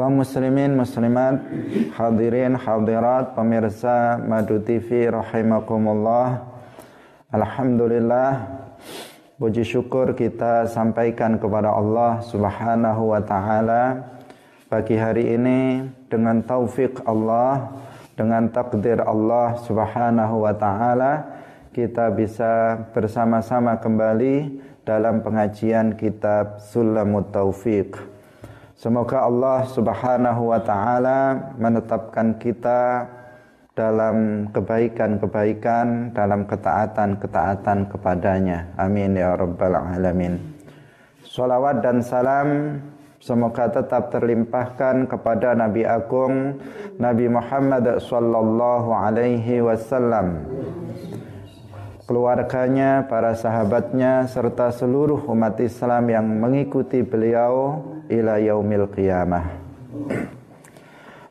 kaum muslimin muslimat hadirin hadirat pemirsa Madu TV rahimakumullah. Alhamdulillah puji syukur kita sampaikan kepada Allah Subhanahu wa taala pagi hari ini dengan taufik Allah dengan takdir Allah Subhanahu wa taala kita bisa bersama-sama kembali dalam pengajian kitab Sulamut Taufiq Semoga Allah Subhanahu wa taala menetapkan kita dalam kebaikan-kebaikan, dalam ketaatan-ketaatan kepadanya. Amin ya rabbal alamin. Salawat dan salam semoga tetap terlimpahkan kepada Nabi Agung Nabi Muhammad sallallahu alaihi wasallam keluarganya, para sahabatnya serta seluruh umat Islam yang mengikuti beliau ila yaumil qiyamah.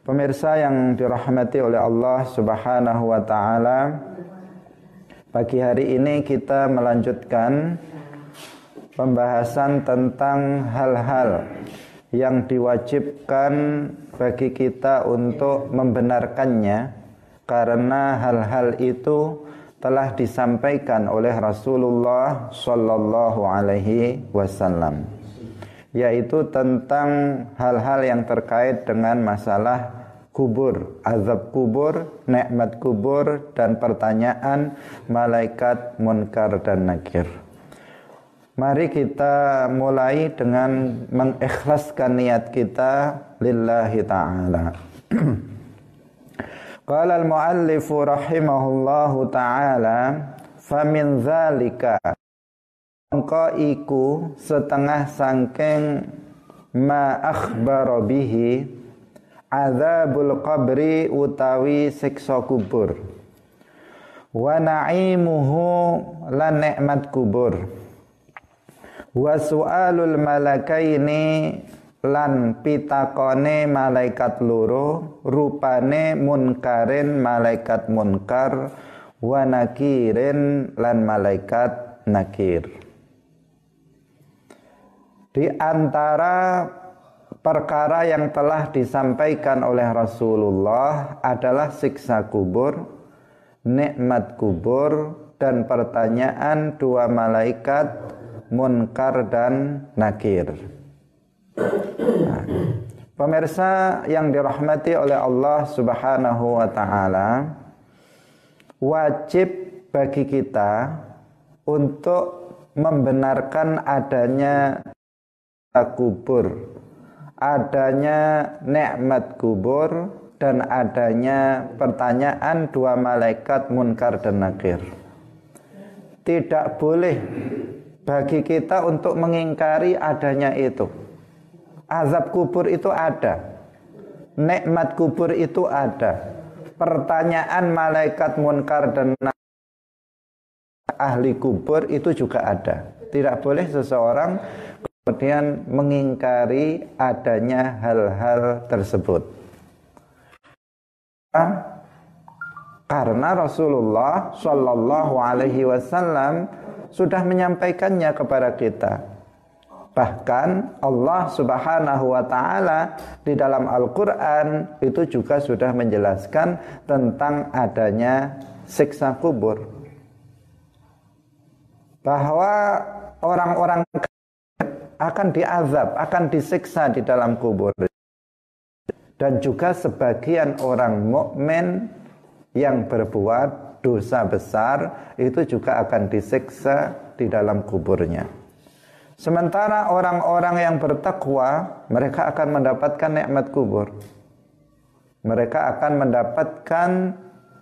Pemirsa yang dirahmati oleh Allah Subhanahu wa taala, pagi hari ini kita melanjutkan pembahasan tentang hal-hal yang diwajibkan bagi kita untuk membenarkannya karena hal-hal itu telah disampaikan oleh Rasulullah sallallahu alaihi wasallam yaitu tentang hal-hal yang terkait dengan masalah kubur, azab kubur, nikmat kubur dan pertanyaan malaikat munkar dan nakir. Mari kita mulai dengan mengikhlaskan niat kita lillahi taala. Qala al-muallif rahimahullahu taala famin dzalika Mongko iku setengah sangking ma akhbara bihi azabul qabri utawi siksa kubur. Wa na'imuhu lan nikmat kubur. Wa su'alul malakaini lan pitakone malaikat loro rupane munkarin malaikat munkar wa nakirin lan malaikat nakir di antara perkara yang telah disampaikan oleh Rasulullah adalah siksa kubur, nikmat kubur, dan pertanyaan dua malaikat munkar dan nakir. Nah, pemirsa yang dirahmati oleh Allah Subhanahu wa taala, wajib bagi kita untuk membenarkan adanya kubur. Adanya nikmat kubur dan adanya pertanyaan dua malaikat munkar dan nakir. Tidak boleh bagi kita untuk mengingkari adanya itu. Azab kubur itu ada. Nikmat kubur itu ada. Pertanyaan malaikat munkar dan ahli kubur itu juga ada. Tidak boleh seseorang kemudian mengingkari adanya hal-hal tersebut. Karena Rasulullah Shallallahu Alaihi Wasallam sudah menyampaikannya kepada kita. Bahkan Allah Subhanahu wa taala di dalam Al-Qur'an itu juga sudah menjelaskan tentang adanya siksa kubur. Bahwa orang-orang akan diazab, akan disiksa di dalam kubur. Dan juga sebagian orang mukmin yang berbuat dosa besar itu juga akan disiksa di dalam kuburnya. Sementara orang-orang yang bertakwa, mereka akan mendapatkan nikmat kubur. Mereka akan mendapatkan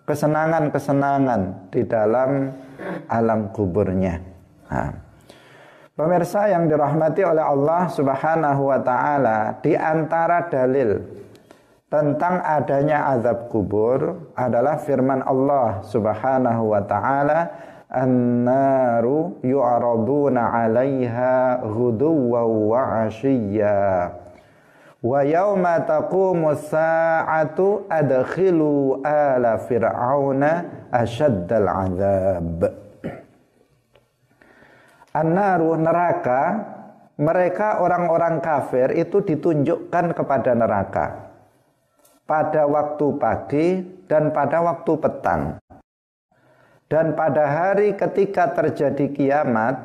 kesenangan-kesenangan di dalam alam kuburnya. Nah. Pemirsa yang dirahmati oleh Allah Subhanahu wa taala, di antara dalil tentang adanya azab kubur adalah firman Allah Subhanahu wa taala, "An-naru yu'raduna 'alaiha ghuduwwan wa 'ashiyya." Wa yauma taqumu sa'atu adkhilu ala fir'auna ashaddal 'adzab. An-naru neraka mereka orang-orang kafir itu ditunjukkan kepada neraka pada waktu pagi dan pada waktu petang. Dan pada hari ketika terjadi kiamat,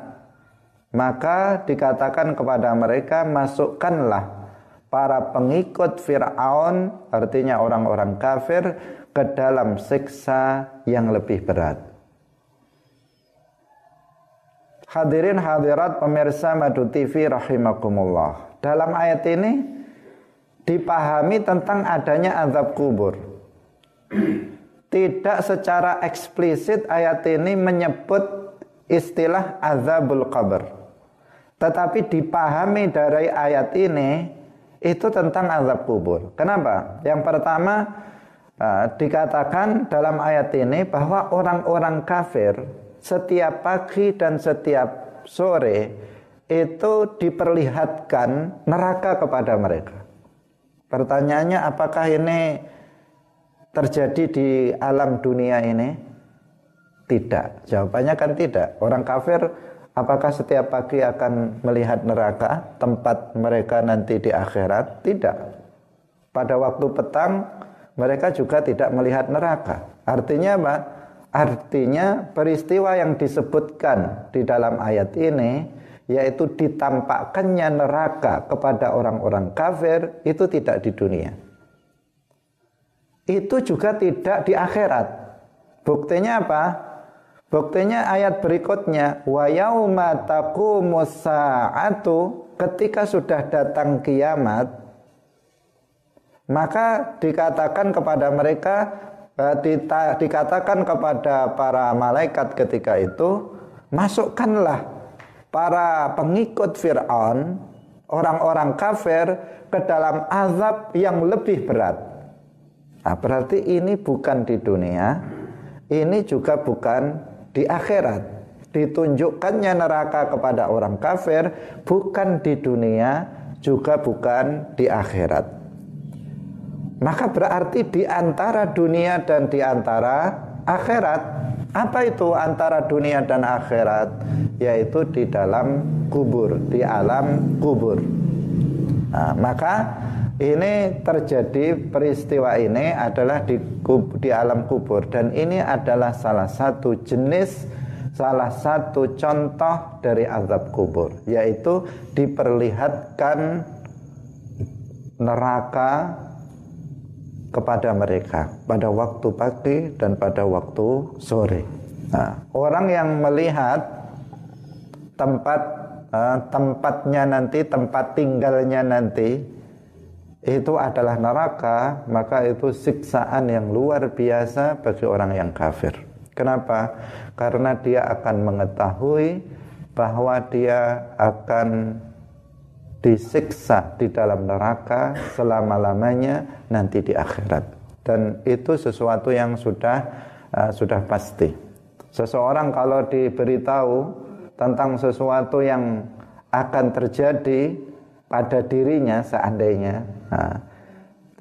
maka dikatakan kepada mereka, masukkanlah para pengikut Fir'aun, artinya orang-orang kafir, ke dalam siksa yang lebih berat. Hadirin hadirat pemirsa Madu TV rahimakumullah. Dalam ayat ini dipahami tentang adanya azab kubur. Tidak secara eksplisit ayat ini menyebut istilah azabul qabr. Tetapi dipahami dari ayat ini itu tentang azab kubur. Kenapa? Yang pertama uh, dikatakan dalam ayat ini bahwa orang-orang kafir setiap pagi dan setiap sore itu diperlihatkan neraka kepada mereka. Pertanyaannya apakah ini terjadi di alam dunia ini? Tidak. Jawabannya kan tidak. Orang kafir apakah setiap pagi akan melihat neraka tempat mereka nanti di akhirat? Tidak. Pada waktu petang mereka juga tidak melihat neraka. Artinya apa? Artinya peristiwa yang disebutkan di dalam ayat ini yaitu ditampakkannya neraka kepada orang-orang kafir itu tidak di dunia. Itu juga tidak di akhirat. Buktinya apa? Buktinya ayat berikutnya wa yauma saatu ketika sudah datang kiamat maka dikatakan kepada mereka Eh, dikatakan kepada para malaikat ketika itu, masukkanlah para pengikut Fir'aun, orang-orang kafir ke dalam azab yang lebih berat. Nah, berarti ini bukan di dunia, ini juga bukan di akhirat. Ditunjukkannya neraka kepada orang kafir bukan di dunia, juga bukan di akhirat. Maka berarti di antara dunia dan di antara akhirat. Apa itu antara dunia dan akhirat? Yaitu di dalam kubur, di alam kubur. Nah, maka ini terjadi peristiwa ini adalah di, di alam kubur dan ini adalah salah satu jenis salah satu contoh dari azab kubur yaitu diperlihatkan neraka kepada mereka pada waktu pagi dan pada waktu sore. Nah, orang yang melihat tempat uh, tempatnya nanti, tempat tinggalnya nanti itu adalah neraka, maka itu siksaan yang luar biasa bagi orang yang kafir. Kenapa? Karena dia akan mengetahui bahwa dia akan disiksa di dalam neraka selama-lamanya nanti di akhirat. Dan itu sesuatu yang sudah uh, sudah pasti. Seseorang kalau diberitahu tentang sesuatu yang akan terjadi pada dirinya seandainya, nah,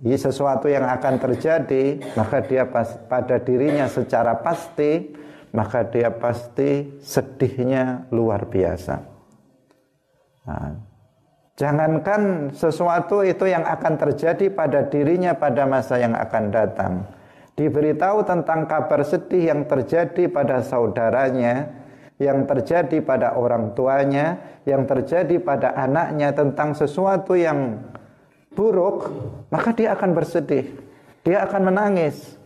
ini sesuatu yang akan terjadi, maka dia pas, pada dirinya secara pasti, maka dia pasti sedihnya luar biasa. Nah, Jangankan sesuatu itu yang akan terjadi pada dirinya pada masa yang akan datang. Diberitahu tentang kabar sedih yang terjadi pada saudaranya, yang terjadi pada orang tuanya, yang terjadi pada anaknya tentang sesuatu yang buruk, maka dia akan bersedih. Dia akan menangis.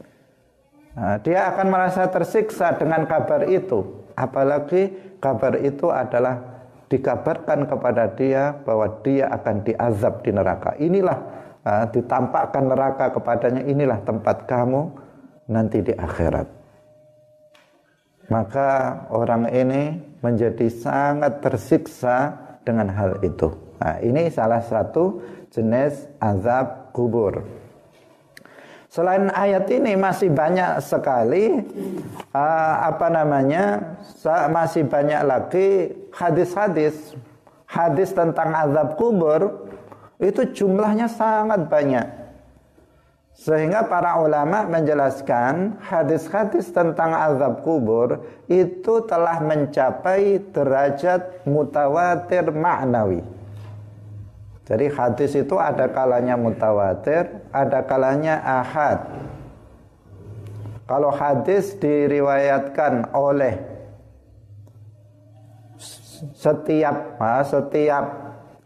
Nah, dia akan merasa tersiksa dengan kabar itu. Apalagi kabar itu adalah dikabarkan kepada dia bahwa dia akan diazab di neraka. Inilah uh, ditampakkan neraka kepadanya, inilah tempat kamu nanti di akhirat. Maka orang ini menjadi sangat tersiksa dengan hal itu. Nah, ini salah satu jenis azab kubur. Selain ayat ini masih banyak sekali uh, apa namanya masih banyak lagi hadis-hadis hadis tentang azab kubur itu jumlahnya sangat banyak. Sehingga para ulama menjelaskan hadis-hadis tentang azab kubur itu telah mencapai derajat mutawatir maknawi Jadi hadis itu ada kalanya mutawatir, ada kalanya ahad. Kalau hadis diriwayatkan oleh setiap setiap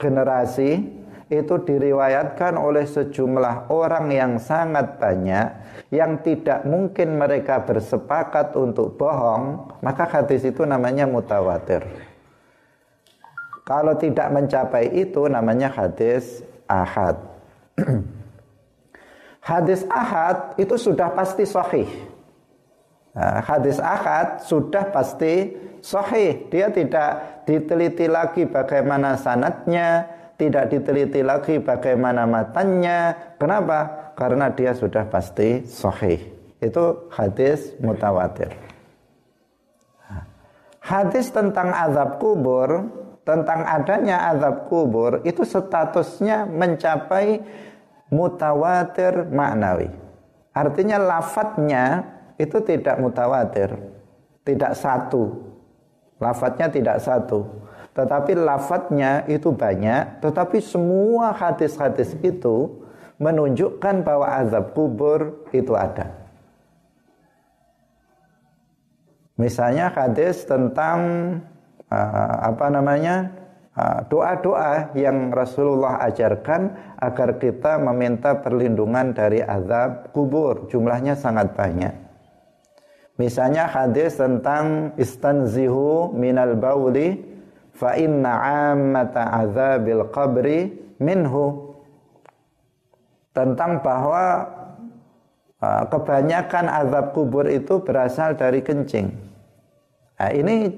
generasi itu diriwayatkan oleh sejumlah orang yang sangat banyak yang tidak mungkin mereka bersepakat untuk bohong, maka hadis itu namanya mutawatir. Kalau tidak mencapai itu namanya hadis ahad. hadis ahad itu sudah pasti sahih. Nah, hadis ahad sudah pasti sahih. Dia tidak diteliti lagi bagaimana sanatnya, tidak diteliti lagi bagaimana matanya. Kenapa? Karena dia sudah pasti sahih. Itu hadis mutawatir. Hadis tentang azab kubur, tentang adanya azab kubur itu statusnya mencapai mutawatir maknawi. Artinya lafadznya itu tidak mutawatir, tidak satu. Lafadznya tidak satu. Tetapi lafadznya itu banyak, tetapi semua hadis-hadis itu menunjukkan bahwa azab kubur itu ada. Misalnya hadis tentang uh, apa namanya? Ah, doa-doa yang Rasulullah ajarkan agar kita meminta perlindungan dari azab kubur. Jumlahnya sangat banyak. Misalnya hadis tentang istanzihu minal bauli fa inna ammata azabil qabri minhu. Tentang bahwa ah, kebanyakan azab kubur itu berasal dari kencing. Nah, ini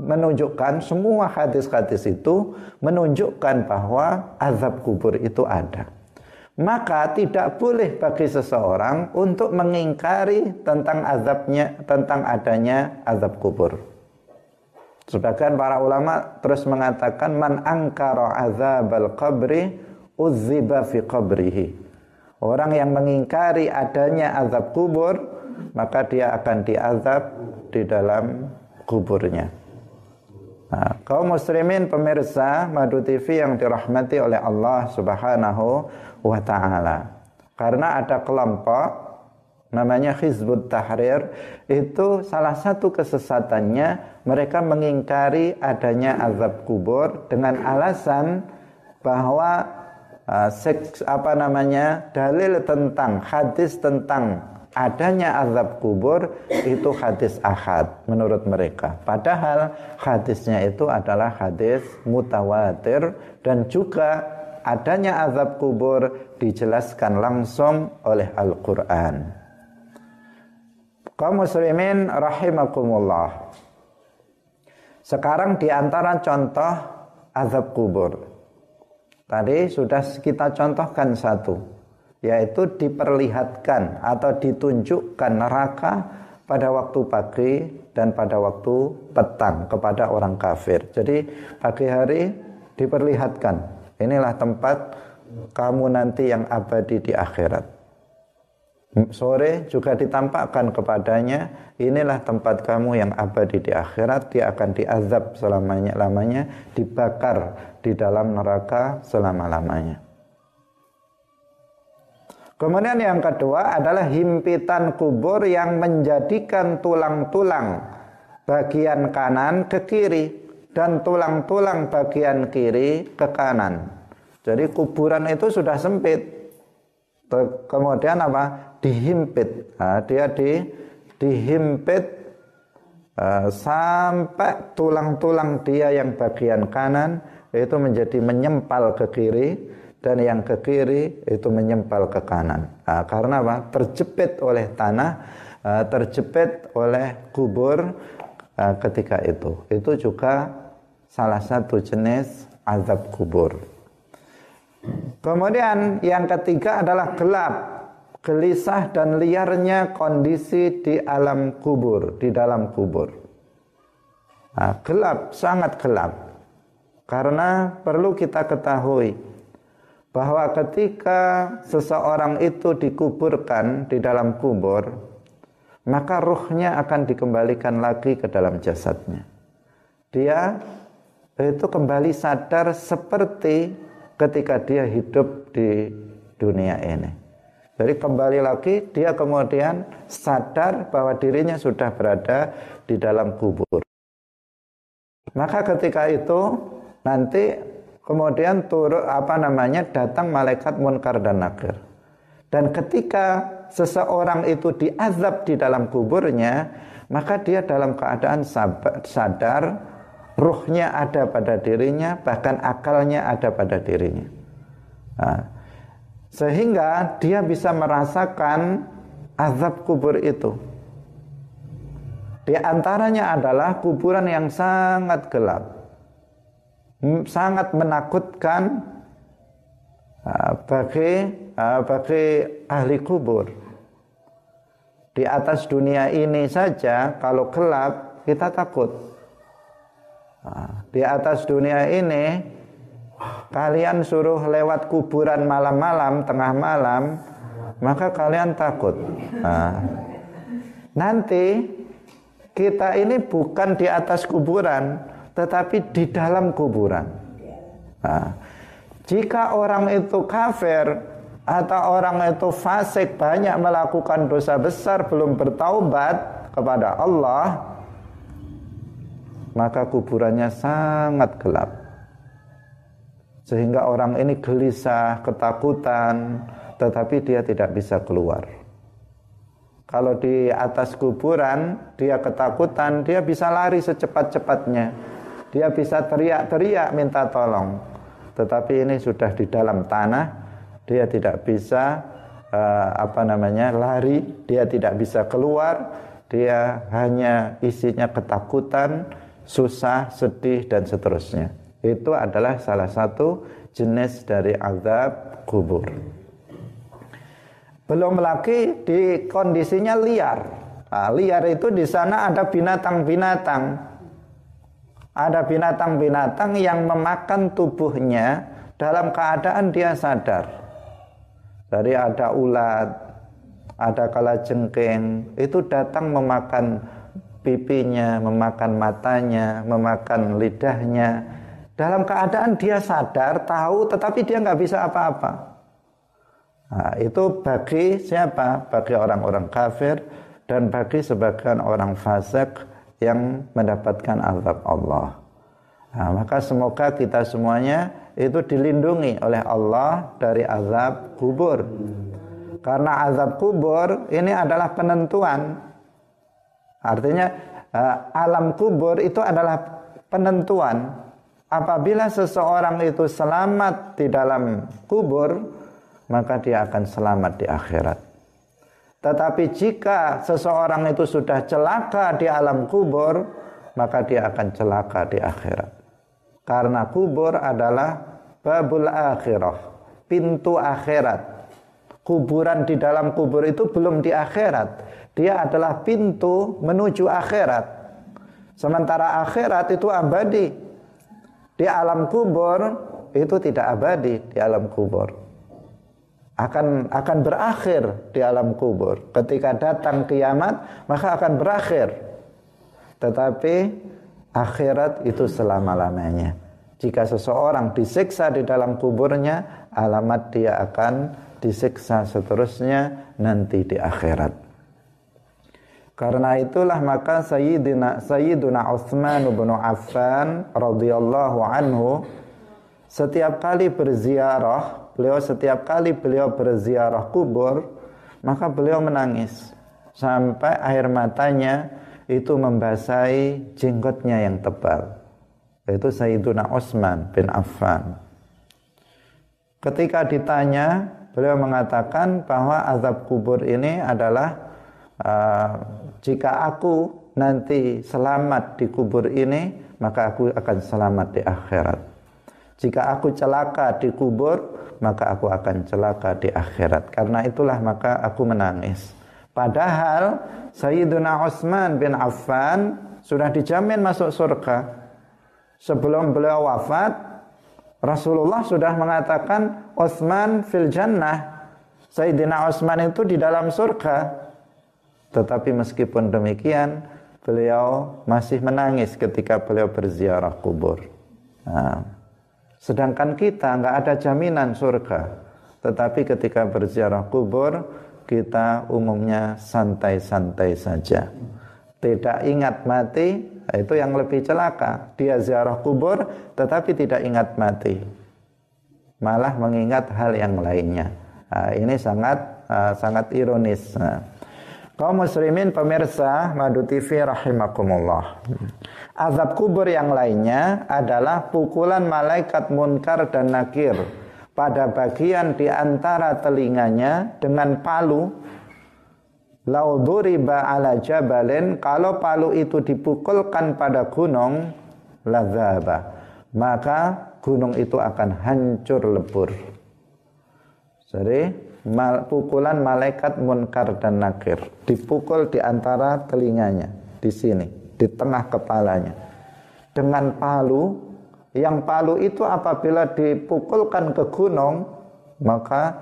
menunjukkan semua hadis-hadis itu menunjukkan bahwa azab kubur itu ada. Maka tidak boleh bagi seseorang untuk mengingkari tentang azabnya, tentang adanya azab kubur. Sebagian para ulama terus mengatakan man angkara azabal qabri uzziba fi qabrihi. Orang yang mengingkari adanya azab kubur, maka dia akan diazab di dalam kuburnya. Nah, kaum muslimin pemirsa Madu TV yang dirahmati oleh Allah Subhanahu wa taala. Karena ada kelompok namanya Hizbut Tahrir itu salah satu kesesatannya mereka mengingkari adanya azab kubur dengan alasan bahwa uh, seks, apa namanya dalil tentang hadis tentang adanya azab kubur itu hadis ahad menurut mereka. Padahal hadisnya itu adalah hadis mutawatir dan juga adanya azab kubur dijelaskan langsung oleh Al-Quran. Kaum muslimin rahimakumullah. Sekarang di antara contoh azab kubur. Tadi sudah kita contohkan satu yaitu diperlihatkan atau ditunjukkan neraka pada waktu pagi dan pada waktu petang kepada orang kafir. Jadi pagi hari diperlihatkan inilah tempat kamu nanti yang abadi di akhirat. Sore juga ditampakkan kepadanya inilah tempat kamu yang abadi di akhirat dia akan diazab selamanya lamanya dibakar di dalam neraka selama-lamanya. Kemudian yang kedua adalah himpitan kubur yang menjadikan tulang-tulang bagian kanan ke kiri dan tulang-tulang bagian kiri ke kanan. Jadi kuburan itu sudah sempit. Kemudian apa? Dihimpit. Nah, dia di dihimpit uh, sampai tulang-tulang dia yang bagian kanan itu menjadi menyempal ke kiri dan yang ke kiri itu menyempal ke kanan. Nah, karena apa? Terjepit oleh tanah, uh, terjepit oleh kubur uh, ketika itu. Itu juga salah satu jenis azab kubur. Kemudian yang ketiga adalah gelap, gelisah dan liarnya kondisi di alam kubur, di dalam kubur. Nah, gelap, sangat gelap. Karena perlu kita ketahui bahwa ketika seseorang itu dikuburkan di dalam kubur, maka ruhnya akan dikembalikan lagi ke dalam jasadnya. Dia itu kembali sadar seperti ketika dia hidup di dunia ini. Jadi kembali lagi dia kemudian sadar bahwa dirinya sudah berada di dalam kubur. Maka ketika itu nanti kemudian turut apa namanya datang malaikat munkar dan nakir. Dan ketika seseorang itu diazab di dalam kuburnya, maka dia dalam keadaan sadar, ruhnya ada pada dirinya, bahkan akalnya ada pada dirinya. Nah, sehingga dia bisa merasakan azab kubur itu. Di antaranya adalah kuburan yang sangat gelap, sangat menakutkan ah, bagi ah, bagi ahli kubur. Di atas dunia ini saja kalau gelap kita takut. Ah, di atas dunia ini kalian suruh lewat kuburan malam-malam, tengah malam, maka kalian takut. nanti kita ini bukan di atas kuburan, tetapi di dalam kuburan. Nah, jika orang itu kafir atau orang itu fasik banyak melakukan dosa besar belum bertaubat kepada Allah, maka kuburannya sangat gelap. Sehingga orang ini gelisah, ketakutan, tetapi dia tidak bisa keluar. Kalau di atas kuburan dia ketakutan, dia bisa lari secepat-cepatnya. Dia bisa teriak-teriak minta tolong. Tetapi ini sudah di dalam tanah, dia tidak bisa uh, apa namanya? lari, dia tidak bisa keluar, dia hanya isinya ketakutan, susah, sedih dan seterusnya. Itu adalah salah satu jenis dari azab kubur. Belum lagi di kondisinya liar. Nah, liar itu di sana ada binatang-binatang. Ada binatang-binatang yang memakan tubuhnya dalam keadaan dia sadar. Dari ada ulat, ada kala jengking, itu datang memakan pipinya, memakan matanya, memakan lidahnya. Dalam keadaan dia sadar, tahu, tetapi dia nggak bisa apa-apa. Nah, itu bagi siapa? Bagi orang-orang kafir dan bagi sebagian orang fasik yang mendapatkan azab Allah. Nah, maka semoga kita semuanya itu dilindungi oleh Allah dari azab kubur. Karena azab kubur ini adalah penentuan. Artinya eh, alam kubur itu adalah penentuan. Apabila seseorang itu selamat di dalam kubur, maka dia akan selamat di akhirat. Tetapi jika seseorang itu sudah celaka di alam kubur, maka dia akan celaka di akhirat. Karena kubur adalah babul akhirah, pintu akhirat. Kuburan di dalam kubur itu belum di akhirat. Dia adalah pintu menuju akhirat. Sementara akhirat itu abadi. Di alam kubur itu tidak abadi di alam kubur akan akan berakhir di alam kubur. Ketika datang kiamat, maka akan berakhir. Tetapi akhirat itu selama-lamanya. Jika seseorang disiksa di dalam kuburnya, alamat dia akan disiksa seterusnya nanti di akhirat. Karena itulah maka Sayyidina Sayyiduna Utsman bin Affan radhiyallahu anhu setiap kali berziarah beliau setiap kali beliau berziarah kubur, maka beliau menangis sampai air matanya itu membasahi jenggotnya yang tebal. Yaitu Sayyiduna Utsman bin Affan. Ketika ditanya, beliau mengatakan bahwa azab kubur ini adalah uh, jika aku nanti selamat di kubur ini, maka aku akan selamat di akhirat. Jika aku celaka di kubur, maka aku akan celaka di akhirat. Karena itulah maka aku menangis. Padahal Sayyiduna Utsman bin Affan sudah dijamin masuk surga. Sebelum beliau wafat, Rasulullah sudah mengatakan Utsman fil jannah. Sayyidina Utsman itu di dalam surga. Tetapi meskipun demikian, beliau masih menangis ketika beliau berziarah kubur. Nah, Sedangkan kita nggak ada jaminan surga. Tetapi ketika berziarah kubur, kita umumnya santai-santai saja. Tidak ingat mati, itu yang lebih celaka. Dia ziarah kubur, tetapi tidak ingat mati. Malah mengingat hal yang lainnya. Nah, ini sangat uh, sangat ironis. Nah. Kaum muslimin pemirsa Madu TV rahimakumullah. Azab kubur yang lainnya adalah pukulan malaikat munkar dan nakir pada bagian di antara telinganya dengan palu. Lauduriba ala jabalin kalau palu itu dipukulkan pada gunung lazaba. Maka gunung itu akan hancur lebur. Jadi mal, pukulan malaikat munkar dan nakir. Dipukul di antara telinganya di sini di tengah kepalanya. Dengan palu yang palu itu apabila dipukulkan ke gunung maka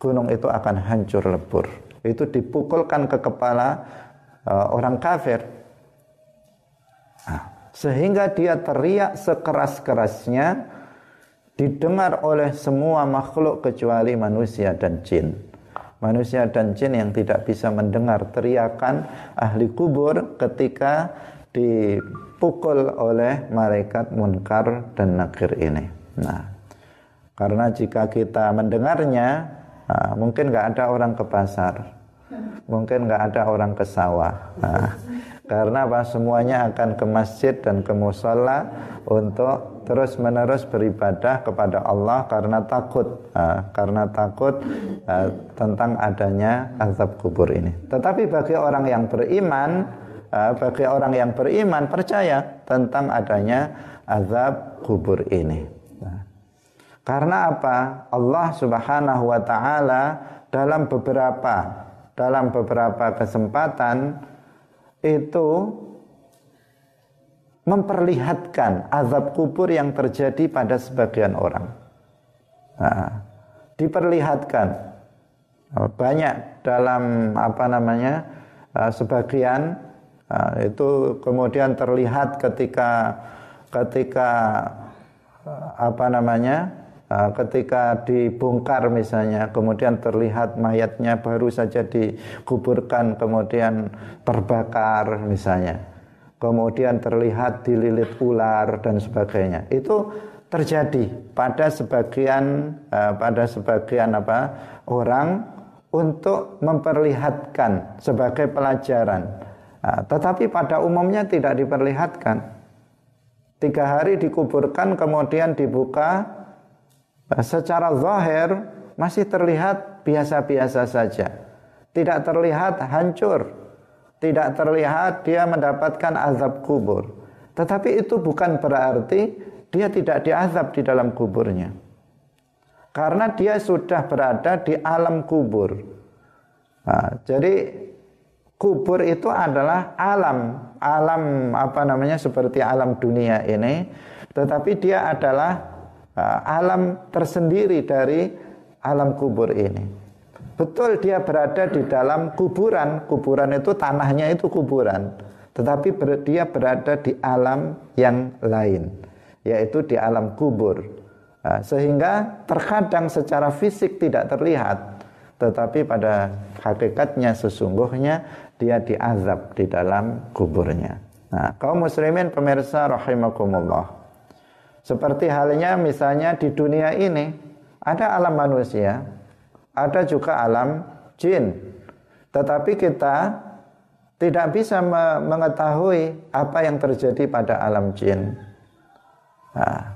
gunung itu akan hancur lebur. Itu dipukulkan ke kepala uh, orang kafir. Nah, sehingga dia teriak sekeras-kerasnya didengar oleh semua makhluk kecuali manusia dan jin manusia dan jin yang tidak bisa mendengar teriakan ahli kubur ketika dipukul oleh malaikat munkar dan nakir ini. Nah, karena jika kita mendengarnya, nah, mungkin nggak ada orang ke pasar, mungkin nggak ada orang ke sawah. Nah, karena apa? Semuanya akan ke masjid dan ke musola untuk terus menerus beribadah kepada Allah karena takut, nah, karena takut nah, tentang adanya azab kubur ini. Tetapi bagi orang yang beriman, uh, bagi orang yang beriman percaya tentang adanya azab kubur ini. Karena apa? Allah Subhanahu wa taala dalam beberapa dalam beberapa kesempatan itu memperlihatkan azab kubur yang terjadi pada sebagian orang. Nah, diperlihatkan banyak dalam apa namanya sebagian itu kemudian terlihat ketika ketika apa namanya ketika dibongkar misalnya kemudian terlihat mayatnya baru saja dikuburkan kemudian terbakar misalnya kemudian terlihat dililit ular dan sebagainya itu terjadi pada sebagian uh, pada sebagian apa orang untuk memperlihatkan sebagai pelajaran Nah, tetapi pada umumnya tidak diperlihatkan. Tiga hari dikuburkan kemudian dibuka nah, secara zahir masih terlihat biasa-biasa saja. Tidak terlihat hancur. Tidak terlihat dia mendapatkan azab kubur. Tetapi itu bukan berarti dia tidak diazab di dalam kuburnya. Karena dia sudah berada di alam kubur. Nah, jadi kubur itu adalah alam, alam apa namanya seperti alam dunia ini, tetapi dia adalah uh, alam tersendiri dari alam kubur ini. Betul dia berada di dalam kuburan, kuburan itu tanahnya itu kuburan, tetapi ber, dia berada di alam yang lain, yaitu di alam kubur. Uh, sehingga terkadang secara fisik tidak terlihat, tetapi pada hakikatnya sesungguhnya dia diazab di dalam kuburnya. Nah, kaum muslimin pemirsa rahimakumullah. Seperti halnya misalnya di dunia ini ada alam manusia, ada juga alam jin. Tetapi kita tidak bisa mengetahui apa yang terjadi pada alam jin. Nah,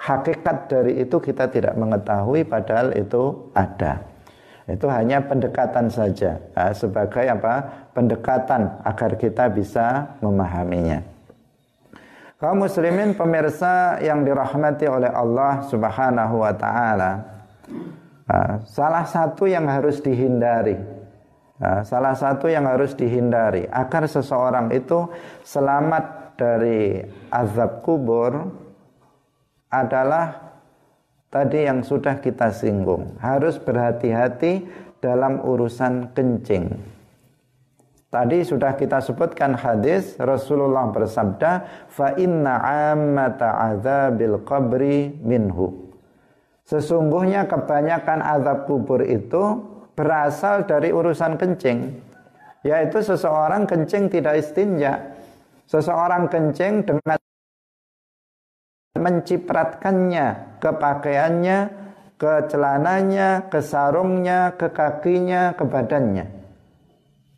hakikat dari itu kita tidak mengetahui padahal itu ada. Itu hanya pendekatan saja ya, sebagai apa? Pendekatan agar kita bisa memahaminya. Kaum muslimin pemirsa yang dirahmati oleh Allah Subhanahu wa taala. Salah satu yang harus dihindari ya, salah satu yang harus dihindari agar seseorang itu selamat dari azab kubur adalah tadi yang sudah kita singgung. Harus berhati-hati dalam urusan kencing. Tadi sudah kita sebutkan hadis Rasulullah bersabda fa inna ammata azabil qabri minhu. Sesungguhnya kebanyakan azab kubur itu berasal dari urusan kencing. Yaitu seseorang kencing tidak istinja. Seseorang kencing dengan mencipratkannya ke pakaiannya, ke celananya, ke sarungnya, ke kakinya, ke badannya.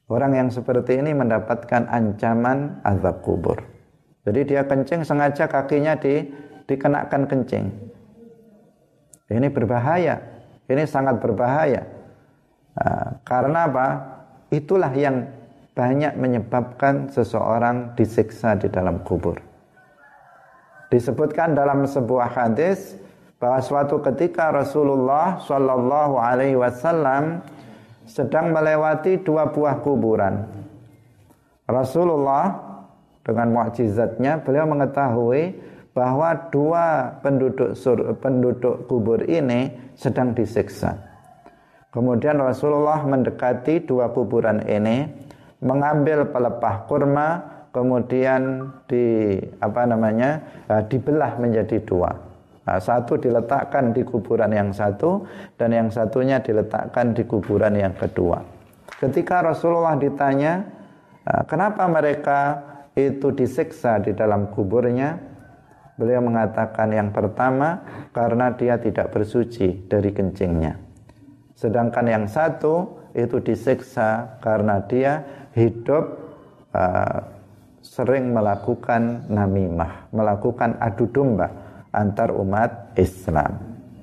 Orang yang seperti ini mendapatkan ancaman azab kubur. Jadi dia kencing sengaja kakinya di dikenakan kencing. Ini berbahaya. Ini sangat berbahaya. Nah, karena apa? Itulah yang banyak menyebabkan seseorang disiksa di dalam kubur. Disebutkan dalam sebuah hadis bahwa suatu ketika Rasulullah Shallallahu Alaihi Wasallam sedang melewati dua buah kuburan. Rasulullah dengan mukjizatnya beliau mengetahui bahwa dua penduduk sur, penduduk kubur ini sedang disiksa. Kemudian Rasulullah mendekati dua kuburan ini, mengambil pelepah kurma, kemudian di apa namanya eh, dibelah menjadi dua. Nah, satu diletakkan di kuburan yang satu dan yang satunya diletakkan di kuburan yang kedua. Ketika Rasulullah ditanya, ah, kenapa mereka itu disiksa di dalam kuburnya? Beliau mengatakan yang pertama karena dia tidak bersuci dari kencingnya. Sedangkan yang satu itu disiksa karena dia hidup uh, sering melakukan namimah, melakukan adu domba antar umat Islam.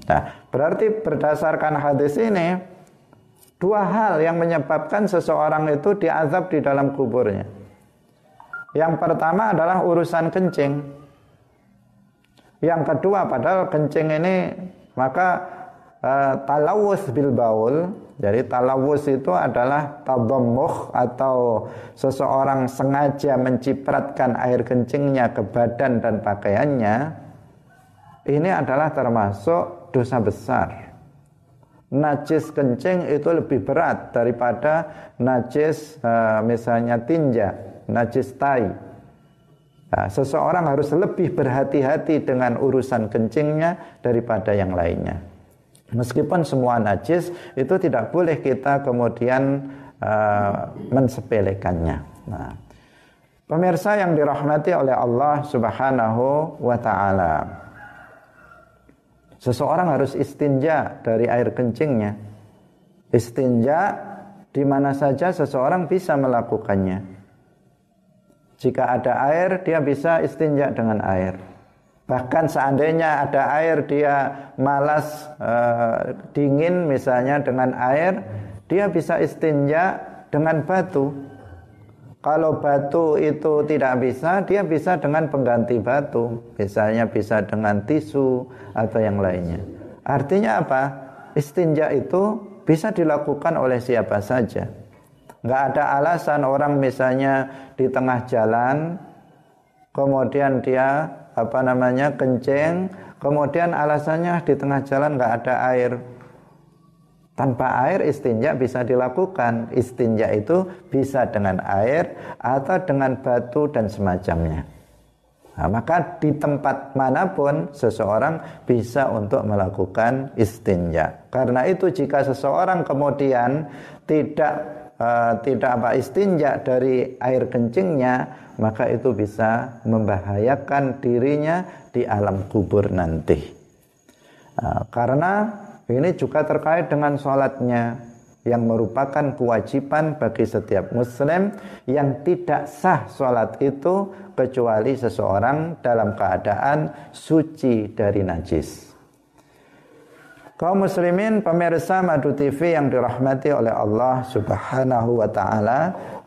Nah, berarti berdasarkan hadis ini dua hal yang menyebabkan seseorang itu diazab di dalam kuburnya. Yang pertama adalah urusan kencing. Yang kedua padahal kencing ini maka uh, talawus bil baul jadi talawus itu adalah tadammuh atau seseorang sengaja mencipratkan air kencingnya ke badan dan pakaiannya ini adalah termasuk dosa besar. Najis kencing itu lebih berat daripada najis uh, misalnya tinja, najis tai. Nah, seseorang harus lebih berhati-hati dengan urusan kencingnya daripada yang lainnya. Meskipun semua najis itu tidak boleh kita kemudian uh, mensepelekannya. Nah, pemirsa yang dirahmati oleh Allah Subhanahu wa taala. Seseorang harus istinja dari air kencingnya. Istinja di mana saja seseorang bisa melakukannya. Jika ada air, dia bisa istinja dengan air. Bahkan seandainya ada air, dia malas e, dingin misalnya dengan air, dia bisa istinja dengan batu. Kalau batu itu tidak bisa, dia bisa dengan pengganti batu. Misalnya bisa dengan tisu atau yang lainnya. Artinya apa? Istinja itu bisa dilakukan oleh siapa saja. Nggak ada alasan orang misalnya di tengah jalan, kemudian dia apa namanya kencing, kemudian alasannya di tengah jalan nggak ada air, tanpa air istinja bisa dilakukan. Istinja itu bisa dengan air atau dengan batu dan semacamnya. Nah, maka di tempat mana pun seseorang bisa untuk melakukan istinja. Karena itu jika seseorang kemudian tidak uh, tidak apa istinja dari air kencingnya, maka itu bisa membahayakan dirinya di alam kubur nanti. Uh, karena ini juga terkait dengan sholatnya yang merupakan kewajiban bagi setiap muslim yang tidak sah sholat itu kecuali seseorang dalam keadaan suci dari najis. Kaum muslimin pemirsa Madu TV yang dirahmati oleh Allah Subhanahu wa taala.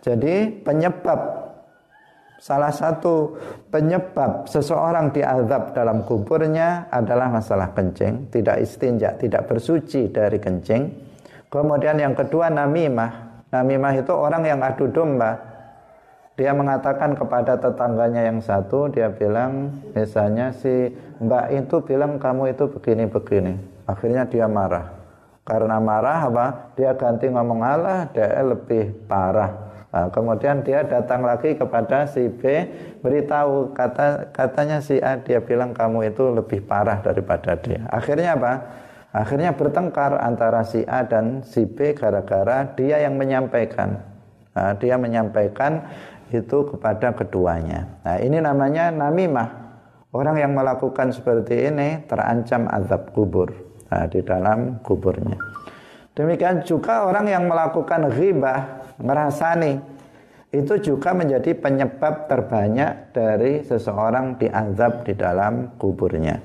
Jadi penyebab Salah satu penyebab seseorang diazab dalam kuburnya adalah masalah kencing, tidak istinja, tidak bersuci dari kencing. Kemudian yang kedua namimah. Namimah itu orang yang adu domba. Dia mengatakan kepada tetangganya yang satu, dia bilang misalnya si mbak itu bilang kamu itu begini-begini. Akhirnya dia marah. Karena marah apa? Dia ganti ngomong Allah, dia lebih parah Nah, kemudian dia datang lagi kepada si B beritahu kata katanya si A dia bilang kamu itu lebih parah daripada dia. Akhirnya apa? Akhirnya bertengkar antara si A dan si B gara-gara dia yang menyampaikan. Nah, dia menyampaikan itu kepada keduanya. Nah, ini namanya namimah. Orang yang melakukan seperti ini terancam azab kubur nah, di dalam kuburnya. Demikian juga orang yang melakukan ghibah, ngerasani, itu juga menjadi penyebab terbanyak dari seseorang diazab di dalam kuburnya.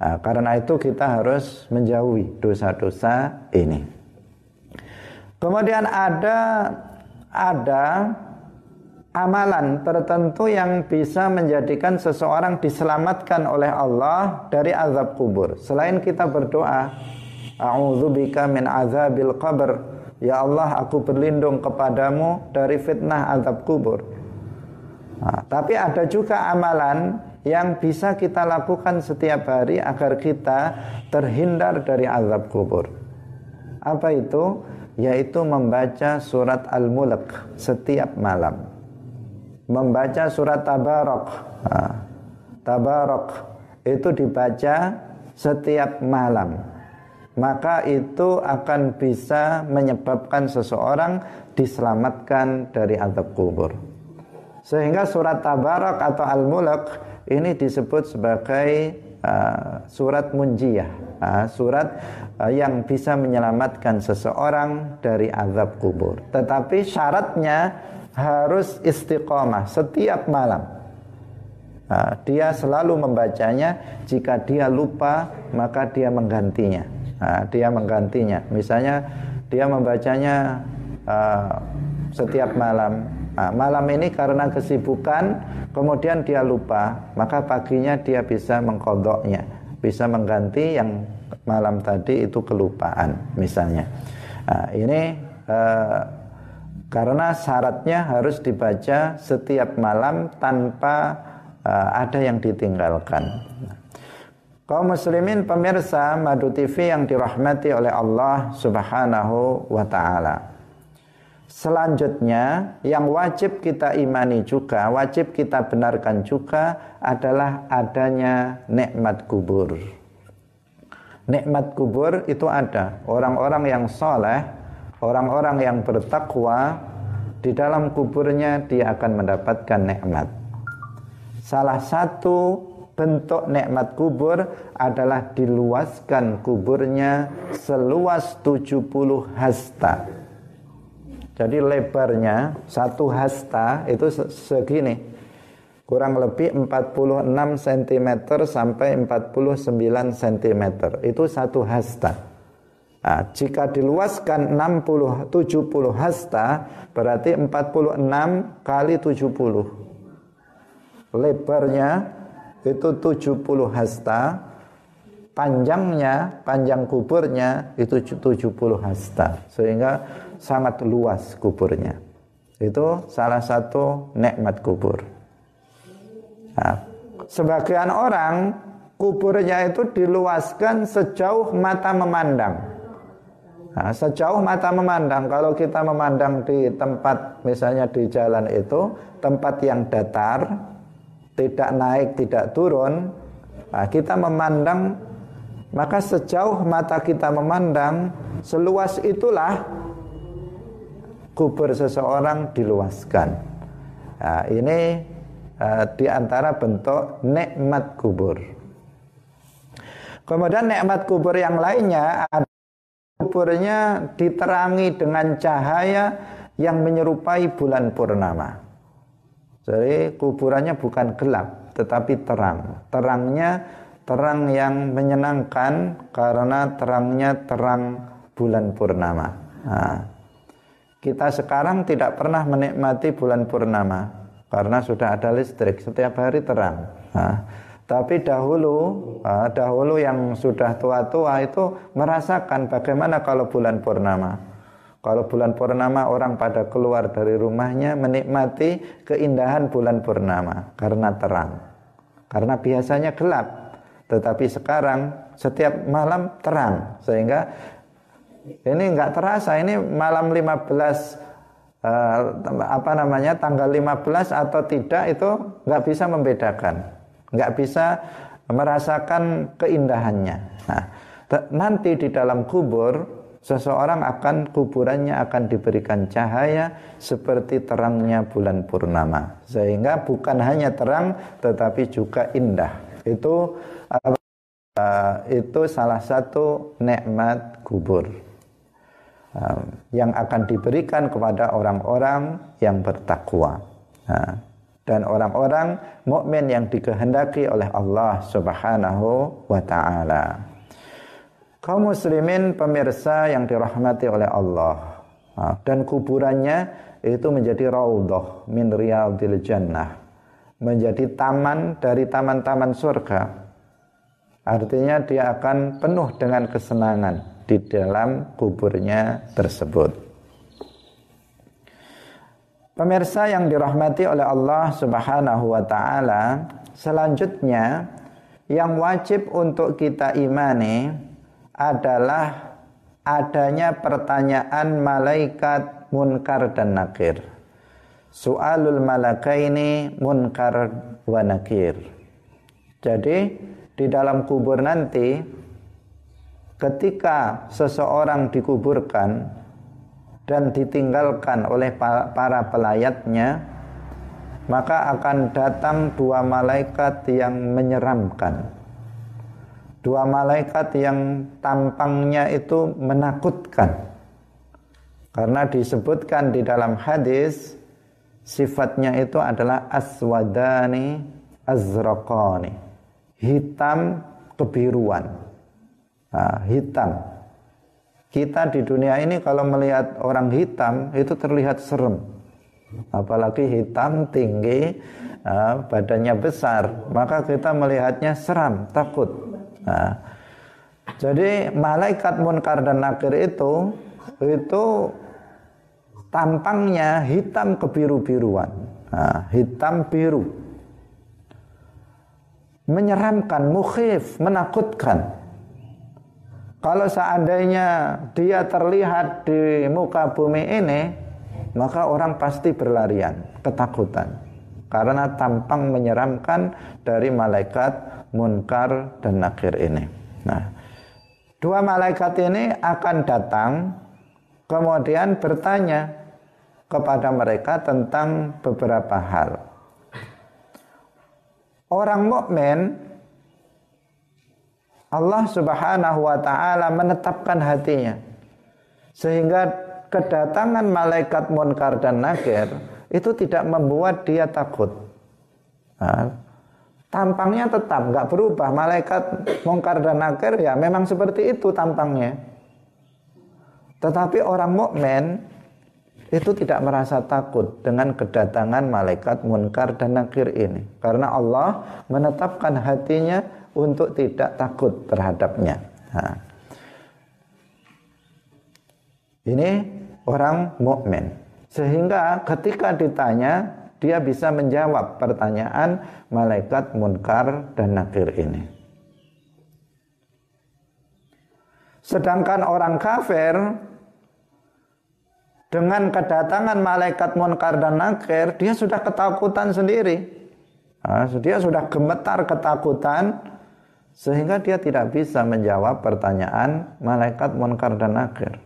Nah, karena itu kita harus menjauhi dosa-dosa ini. Kemudian ada ada amalan tertentu yang bisa menjadikan seseorang diselamatkan oleh Allah dari azab kubur. Selain kita berdoa, A'udzubika min azabil qabr. Ya Allah, aku berlindung kepadamu dari fitnah azab kubur. Nah, tapi ada juga amalan yang bisa kita lakukan setiap hari agar kita terhindar dari azab kubur. Apa itu? Yaitu membaca surat Al-Mulk setiap malam. Membaca surat Tabarok. Tabarok itu dibaca setiap malam maka itu akan bisa menyebabkan seseorang diselamatkan dari azab kubur. Sehingga surat Tabarak atau Al-Mulk ini disebut sebagai uh, surat munjiyah, uh, surat uh, yang bisa menyelamatkan seseorang dari azab kubur. Tetapi syaratnya harus istiqomah setiap malam. Uh, dia selalu membacanya, jika dia lupa maka dia menggantinya. Nah, dia menggantinya. Misalnya dia membacanya uh, setiap malam. Nah, malam ini karena kesibukan kemudian dia lupa maka paginya dia bisa mengkodoknya. Bisa mengganti yang malam tadi itu kelupaan misalnya. Nah, ini uh, karena syaratnya harus dibaca setiap malam tanpa uh, ada yang ditinggalkan. Kaum muslimin pemirsa Madu TV yang dirahmati oleh Allah Subhanahu wa taala. Selanjutnya yang wajib kita imani juga, wajib kita benarkan juga adalah adanya nikmat kubur. Nikmat kubur itu ada. Orang-orang yang soleh, orang-orang yang bertakwa, di dalam kuburnya dia akan mendapatkan nikmat. Salah satu bentuk nikmat kubur adalah diluaskan kuburnya seluas 70 hasta. Jadi lebarnya satu hasta itu segini. Kurang lebih 46 cm sampai 49 cm. Itu satu hasta. Nah, jika diluaskan 60 70 hasta berarti 46 kali 70. Lebarnya itu 70 hasta. Panjangnya panjang kuburnya itu 70 hasta. Sehingga sangat luas kuburnya. Itu salah satu nikmat kubur. Nah, sebagian orang kuburnya itu diluaskan sejauh mata memandang nah, sejauh mata memandang kalau kita memandang di tempat misalnya di jalan itu tempat yang datar tidak naik, tidak turun, nah, kita memandang maka sejauh mata kita memandang seluas itulah kubur seseorang diluaskan. Nah, ini uh, di antara bentuk nikmat kubur. Kemudian nikmat kubur yang lainnya ada kuburnya diterangi dengan cahaya yang menyerupai bulan purnama. Jadi kuburannya bukan gelap tetapi terang. Terangnya terang yang menyenangkan karena terangnya terang bulan purnama. Nah, kita sekarang tidak pernah menikmati bulan purnama karena sudah ada listrik setiap hari terang. Nah, tapi dahulu, dahulu yang sudah tua-tua itu merasakan bagaimana kalau bulan purnama. Kalau bulan purnama orang pada keluar dari rumahnya menikmati keindahan bulan purnama karena terang. Karena biasanya gelap, tetapi sekarang setiap malam terang sehingga ini nggak terasa ini malam 15 uh, apa namanya tanggal 15 atau tidak itu nggak bisa membedakan, nggak bisa merasakan keindahannya. Nah, nanti di dalam kubur seseorang akan kuburannya akan diberikan cahaya seperti terangnya bulan purnama. Sehingga bukan hanya terang tetapi juga indah. Itu uh, itu salah satu nikmat kubur. Yang akan diberikan kepada orang-orang yang bertakwa. Uh, dan orang-orang mukmin yang dikehendaki oleh Allah Subhanahu wa taala. Kaum muslimin pemirsa yang dirahmati oleh Allah dan kuburannya itu menjadi raudhah min riyadil jannah. Menjadi taman dari taman-taman surga. Artinya dia akan penuh dengan kesenangan di dalam kuburnya tersebut. Pemirsa yang dirahmati oleh Allah Subhanahu wa taala, selanjutnya yang wajib untuk kita imani adalah adanya pertanyaan malaikat munkar dan nakir. Soalul malakaini munkar wa nakir. Jadi di dalam kubur nanti ketika seseorang dikuburkan dan ditinggalkan oleh para pelayatnya maka akan datang dua malaikat yang menyeramkan. Dua malaikat yang tampangnya itu menakutkan. Karena disebutkan di dalam hadis sifatnya itu adalah aswadani azraqani. Hitam kebiruan. Nah, hitam kita di dunia ini kalau melihat orang hitam itu terlihat serem. Apalagi hitam tinggi, uh, badannya besar, maka kita melihatnya seram, takut. Nah, jadi malaikat munkar dan nakir itu itu tampangnya hitam kebiru-biruan, nah, hitam biru, menyeramkan, mukhif, menakutkan. Kalau seandainya dia terlihat di muka bumi ini, maka orang pasti berlarian, ketakutan. Karena tampang menyeramkan dari malaikat munkar dan nakir ini. Nah, dua malaikat ini akan datang kemudian bertanya kepada mereka tentang beberapa hal. Orang mukmin Allah Subhanahu wa taala menetapkan hatinya sehingga kedatangan malaikat munkar dan nakir itu tidak membuat dia takut. Nah, tampangnya tetap nggak berubah malaikat munkar dan nakir ya memang seperti itu tampangnya. Tetapi orang mukmin itu tidak merasa takut dengan kedatangan malaikat munkar dan nakir ini karena Allah menetapkan hatinya untuk tidak takut terhadapnya. Nah. Ini orang mukmin. Sehingga ketika ditanya dia bisa menjawab pertanyaan malaikat munkar dan nakir ini. Sedangkan orang kafir dengan kedatangan malaikat munkar dan nakir, dia sudah ketakutan sendiri. Dia sudah gemetar ketakutan sehingga dia tidak bisa menjawab pertanyaan malaikat munkar dan nakir.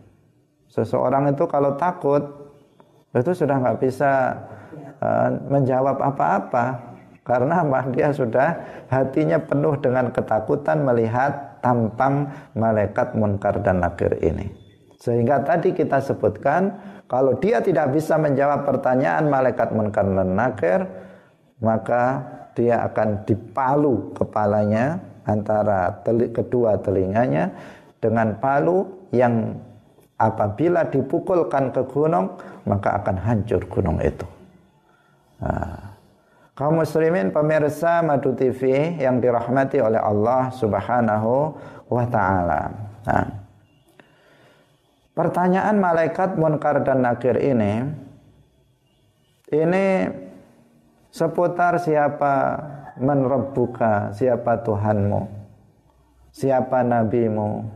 Seseorang itu kalau takut itu sudah nggak bisa uh, menjawab apa-apa karena apa? Dia sudah hatinya penuh dengan ketakutan melihat tampang malaikat munkar dan nakir ini. Sehingga tadi kita sebutkan kalau dia tidak bisa menjawab pertanyaan malaikat munkar dan nakir, maka dia akan dipalu kepalanya antara teli, kedua telinganya dengan palu yang apabila dipukulkan ke gunung maka akan hancur gunung itu. Nah, kaum muslimin pemirsa Madu TV yang dirahmati oleh Allah Subhanahu wa taala. Nah, pertanyaan malaikat munkar dan nakir ini ini seputar siapa menrebuka siapa Tuhanmu, siapa nabimu,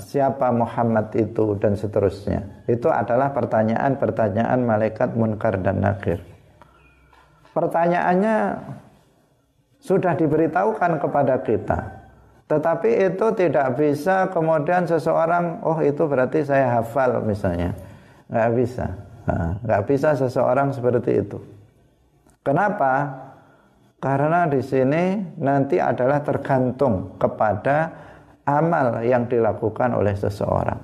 siapa Muhammad itu dan seterusnya. Itu adalah pertanyaan-pertanyaan malaikat munkar dan nakir. Pertanyaannya sudah diberitahukan kepada kita. Tetapi itu tidak bisa kemudian seseorang, oh itu berarti saya hafal misalnya. Nggak bisa. Nggak bisa seseorang seperti itu. Kenapa? Karena di sini nanti adalah tergantung kepada amal yang dilakukan oleh seseorang.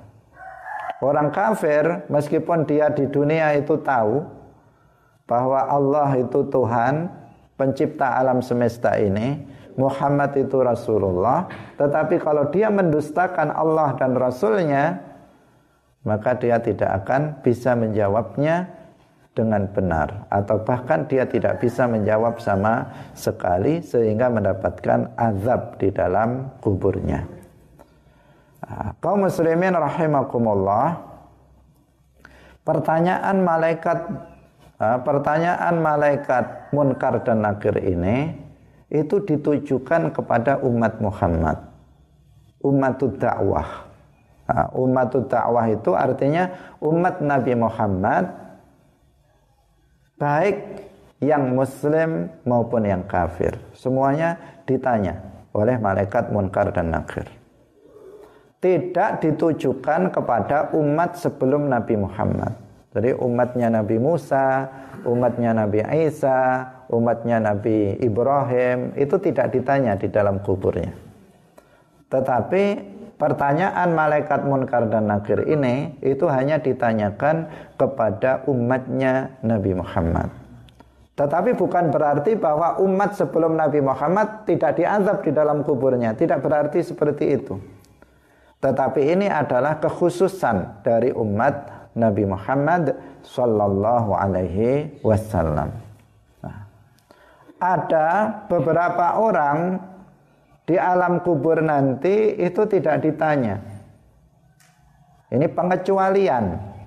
Orang kafir meskipun dia di dunia itu tahu bahwa Allah itu Tuhan, pencipta alam semesta ini, Muhammad itu Rasulullah, tetapi kalau dia mendustakan Allah dan Rasulnya, maka dia tidak akan bisa menjawabnya dengan benar. Atau bahkan dia tidak bisa menjawab sama sekali sehingga mendapatkan azab di dalam kuburnya. Nah, kaum muslimin rahimakumullah pertanyaan malaikat ah, pertanyaan malaikat munkar dan nakir ini itu ditujukan kepada umat Muhammad. Umat dakwah. Nah, umat dakwah itu artinya umat Nabi Muhammad baik yang muslim maupun yang kafir. Semuanya ditanya oleh malaikat munkar dan nakir. Tidak ditujukan kepada umat sebelum Nabi Muhammad. Jadi umatnya Nabi Musa umatnya Nabi Isa umatnya Nabi Ibrahim itu tidak ditanya di dalam kuburnya. Tetapi pertanyaan malaikat munkar dan nakir ini itu hanya ditanyakan kepada umatnya Nabi Muhammad. Tetapi bukan berarti bahwa umat sebelum Nabi Muhammad tidak diazab di dalam kuburnya. Tidak berarti seperti itu. Tetapi ini adalah kekhususan dari umat Nabi Muhammad Sallallahu Alaihi Wasallam. Nah, ada beberapa orang di alam kubur nanti itu tidak ditanya. Ini pengecualian,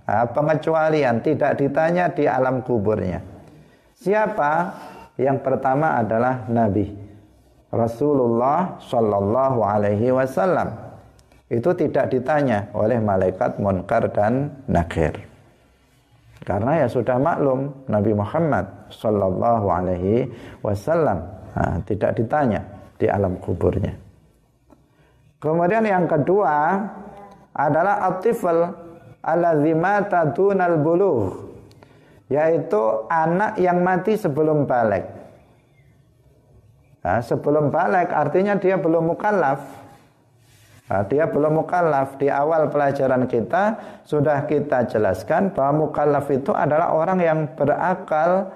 pengecualian tidak ditanya di alam kuburnya. Siapa? Yang pertama adalah Nabi Rasulullah Shallallahu Alaihi Wasallam. Itu tidak ditanya oleh malaikat munkar dan nakir. Karena ya sudah maklum Nabi Muhammad Shallallahu Alaihi Wasallam tidak ditanya di alam kuburnya. Kemudian yang kedua adalah atifal alladzi mata dunal bulugh yaitu anak yang mati sebelum balik. Nah, sebelum balik artinya dia belum mukallaf. Nah, dia belum mukallaf. Di awal pelajaran kita sudah kita jelaskan bahwa mukallaf itu adalah orang yang berakal.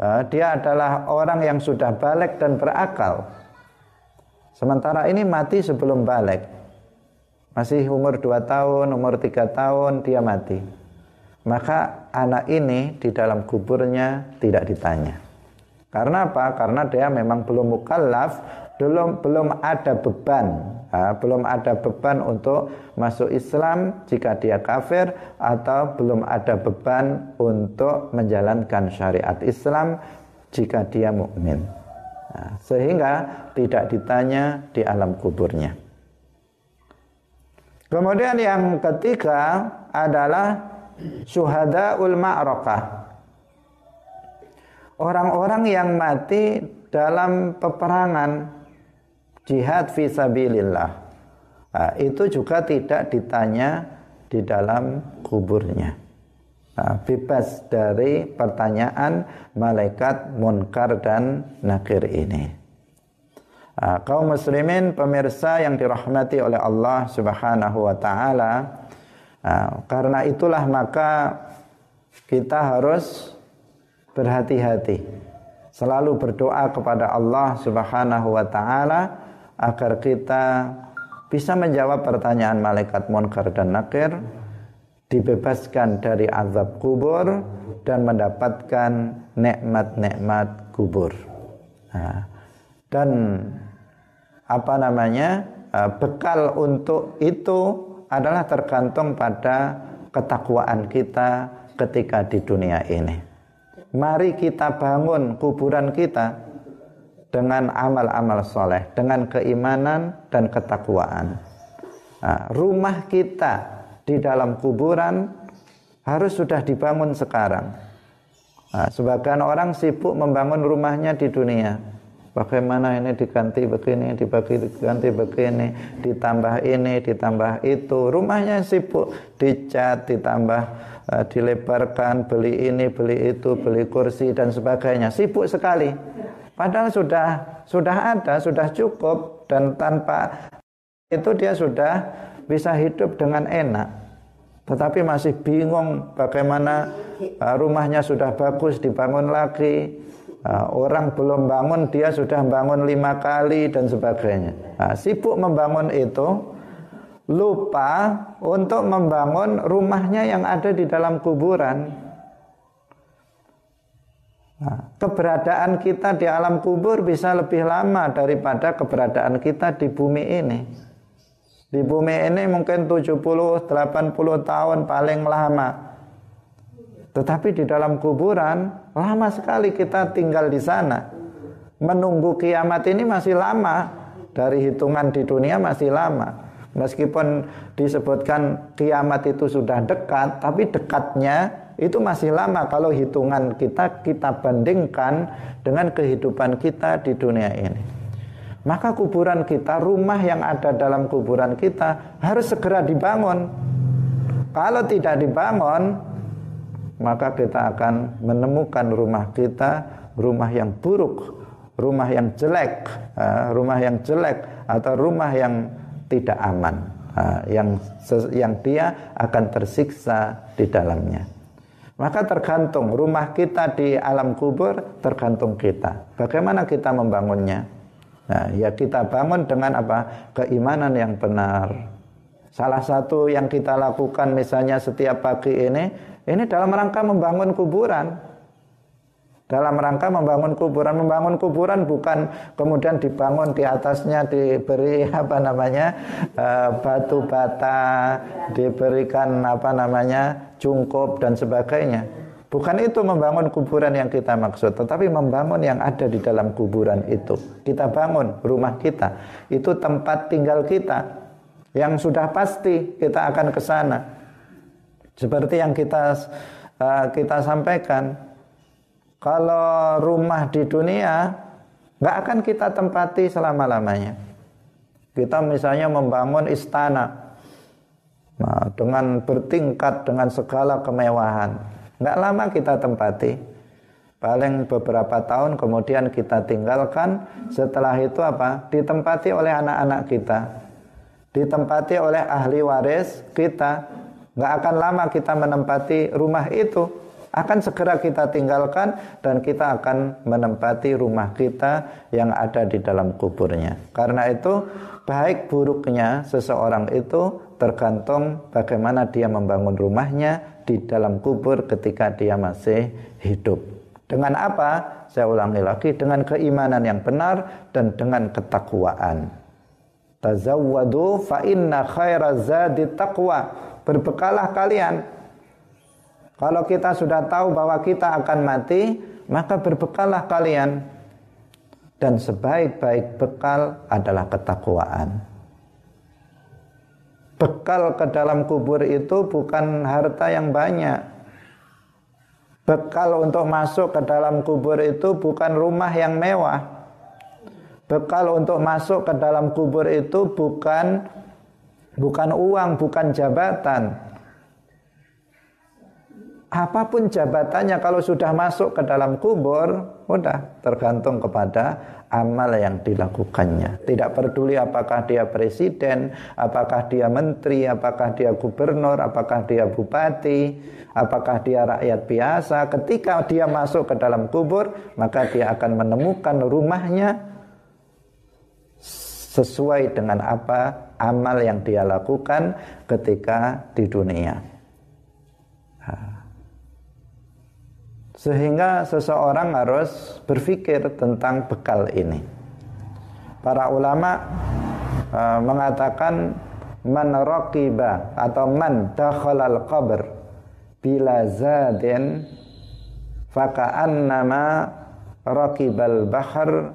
Nah, dia adalah orang yang sudah balik dan berakal. Sementara ini mati sebelum balik. Masih umur 2 tahun, umur 3 tahun dia mati. Maka anak ini di dalam kuburnya tidak ditanya. Karena apa? Karena dia memang belum mukallaf, belum belum ada beban, ha, belum ada beban untuk masuk Islam jika dia kafir atau belum ada beban untuk menjalankan syariat Islam jika dia mukmin. Nah, sehingga tidak ditanya di alam kuburnya. Kemudian yang ketiga adalah syuhadaul ma'rakah. Orang-orang yang mati dalam peperangan jihad fisabilillah. Nah, itu juga tidak ditanya di dalam kuburnya. Nah, bebas dari pertanyaan malaikat munkar dan nakir ini. Nah, kaum muslimin pemirsa yang dirahmati oleh Allah Subhanahu wa taala, nah, karena itulah maka kita harus berhati-hati. Selalu berdoa kepada Allah Subhanahu wa taala agar kita bisa menjawab pertanyaan malaikat munkar dan nakir dibebaskan dari azab kubur dan mendapatkan nikmat-nikmat kubur. Nah, dan apa namanya bekal untuk itu adalah tergantung pada ketakwaan kita ketika di dunia ini. Mari kita bangun kuburan kita dengan amal-amal soleh, dengan keimanan dan ketakwaan. Nah, rumah kita di dalam kuburan harus sudah dibangun sekarang. Nah, sebagian orang sibuk membangun rumahnya di dunia. Bagaimana ini diganti begini, dibagi diganti begini, ditambah ini, ditambah itu. Rumahnya sibuk dicat, ditambah uh, dilebarkan, beli ini, beli itu, beli kursi dan sebagainya. Sibuk sekali. Padahal sudah sudah ada, sudah cukup dan tanpa itu dia sudah bisa hidup dengan enak. Tetapi masih bingung bagaimana uh, rumahnya sudah bagus dibangun lagi, Nah, orang belum bangun dia sudah bangun lima kali dan sebagainya. Nah, sibuk membangun itu, lupa untuk membangun rumahnya yang ada di dalam kuburan. Nah, keberadaan kita di alam kubur bisa lebih lama daripada keberadaan kita di bumi ini. Di bumi ini mungkin 70-80 tahun paling lama. Tetapi di dalam kuburan lama sekali kita tinggal di sana. Menunggu kiamat ini masih lama dari hitungan di dunia masih lama. Meskipun disebutkan kiamat itu sudah dekat, tapi dekatnya itu masih lama kalau hitungan kita kita bandingkan dengan kehidupan kita di dunia ini. Maka kuburan kita, rumah yang ada dalam kuburan kita harus segera dibangun. Kalau tidak dibangun, maka kita akan menemukan rumah kita rumah yang buruk, rumah yang jelek, rumah yang jelek atau rumah yang tidak aman, yang yang dia akan tersiksa di dalamnya. Maka tergantung rumah kita di alam kubur tergantung kita. Bagaimana kita membangunnya? Nah, ya kita bangun dengan apa? Keimanan yang benar. Salah satu yang kita lakukan misalnya setiap pagi ini ini dalam rangka membangun kuburan. Dalam rangka membangun kuburan, membangun kuburan bukan kemudian dibangun di atasnya diberi apa namanya eh, batu bata, diberikan apa namanya cungkup dan sebagainya. Bukan itu membangun kuburan yang kita maksud, tetapi membangun yang ada di dalam kuburan itu. Kita bangun rumah kita, itu tempat tinggal kita yang sudah pasti kita akan ke sana. Seperti yang kita uh, kita sampaikan, kalau rumah di dunia nggak akan kita tempati selama-lamanya. Kita misalnya membangun istana nah, dengan bertingkat dengan segala kemewahan, nggak lama kita tempati. Paling beberapa tahun kemudian kita tinggalkan. Setelah itu apa? Ditempati oleh anak-anak kita, ditempati oleh ahli waris kita Nggak akan lama kita menempati rumah itu. Akan segera kita tinggalkan dan kita akan menempati rumah kita yang ada di dalam kuburnya. Karena itu baik buruknya seseorang itu tergantung bagaimana dia membangun rumahnya di dalam kubur ketika dia masih hidup. Dengan apa? Saya ulangi lagi dengan keimanan yang benar dan dengan ketakwaan. Tazawwadu fa inna khairaz zadi taqwa berbekalah kalian. Kalau kita sudah tahu bahwa kita akan mati, maka berbekalah kalian. Dan sebaik-baik bekal adalah ketakwaan. Bekal ke dalam kubur itu bukan harta yang banyak. Bekal untuk masuk ke dalam kubur itu bukan rumah yang mewah. Bekal untuk masuk ke dalam kubur itu bukan bukan uang, bukan jabatan. Apa pun jabatannya kalau sudah masuk ke dalam kubur, udah tergantung kepada amal yang dilakukannya. Tidak peduli apakah dia presiden, apakah dia menteri, apakah dia gubernur, apakah dia bupati, apakah dia rakyat biasa. Ketika dia masuk ke dalam kubur, maka dia akan menemukan rumahnya sesuai dengan apa amal yang dia lakukan ketika di dunia. Sehingga seseorang harus berpikir tentang bekal ini. Para ulama uh, mengatakan man raqiba atau man dakhalal qabr bila zadin faka'annama raqibal bahr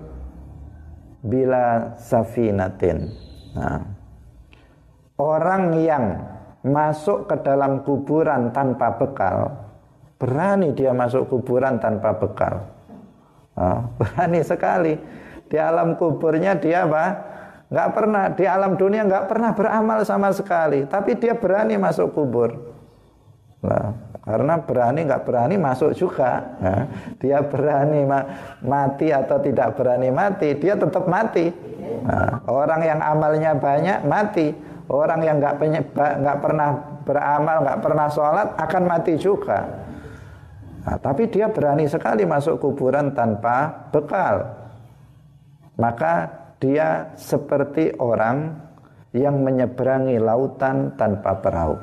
bila safinatin. Nah, orang yang masuk ke dalam kuburan tanpa bekal, berani dia masuk kuburan tanpa bekal. Oh, berani sekali. Di alam kuburnya dia apa? Nggak pernah di alam dunia nggak pernah beramal sama sekali, tapi dia berani masuk kubur. Nah, karena berani nggak berani masuk juga. Nah, dia berani ma mati atau tidak berani mati, dia tetap mati. Nah, orang yang amalnya banyak mati, orang yang nggak nggak pernah beramal, nggak pernah sholat akan mati juga. Nah, tapi dia berani sekali masuk kuburan tanpa bekal. Maka dia seperti orang yang menyeberangi lautan tanpa perahu.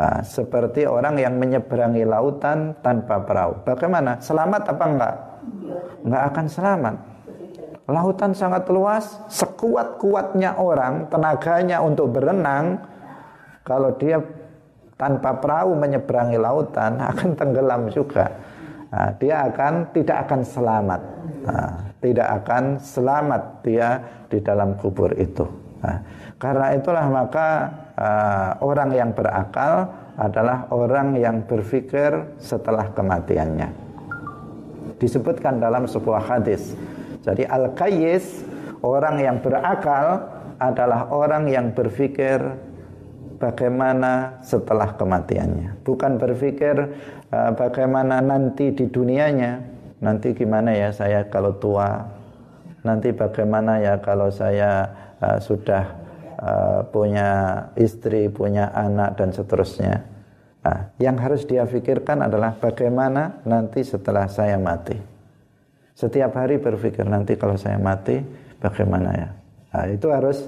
Nah, seperti orang yang menyeberangi lautan tanpa perahu. Bagaimana? Selamat apa enggak? Enggak akan selamat. Lautan sangat luas, sekuat-kuatnya orang, tenaganya untuk berenang, kalau dia tanpa perahu menyeberangi lautan akan tenggelam juga. Nah, dia akan tidak akan selamat. Nah, tidak akan selamat dia di dalam kubur itu. Nah, karena itulah maka uh, orang yang berakal adalah orang yang berpikir setelah kematiannya. Disebutkan dalam sebuah hadis. Jadi al-qayyis orang yang berakal adalah orang yang berpikir bagaimana setelah kematiannya. Bukan berpikir uh, bagaimana nanti di dunianya, nanti gimana ya saya kalau tua, nanti bagaimana ya kalau saya uh, sudah uh, punya istri, punya anak dan seterusnya. Nah, yang harus dia pikirkan adalah bagaimana nanti setelah saya mati. Setiap hari berpikir nanti kalau saya mati bagaimana ya. Nah, itu harus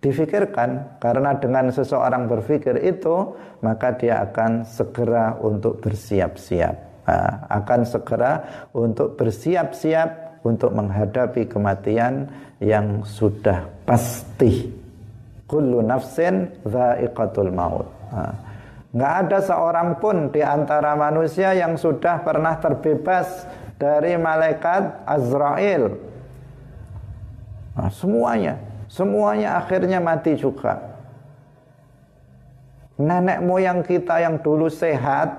difikirkan. Karena dengan seseorang berpikir itu maka dia akan segera untuk bersiap-siap. Nah, akan segera untuk bersiap-siap untuk menghadapi kematian yang sudah pasti. Kullu nafsin dha'iqatul maut. Nah, nggak ada seorang pun di antara manusia yang sudah pernah terbebas dari malaikat Azrail. Nah, semuanya Semuanya akhirnya mati juga. Nenek moyang kita yang dulu sehat,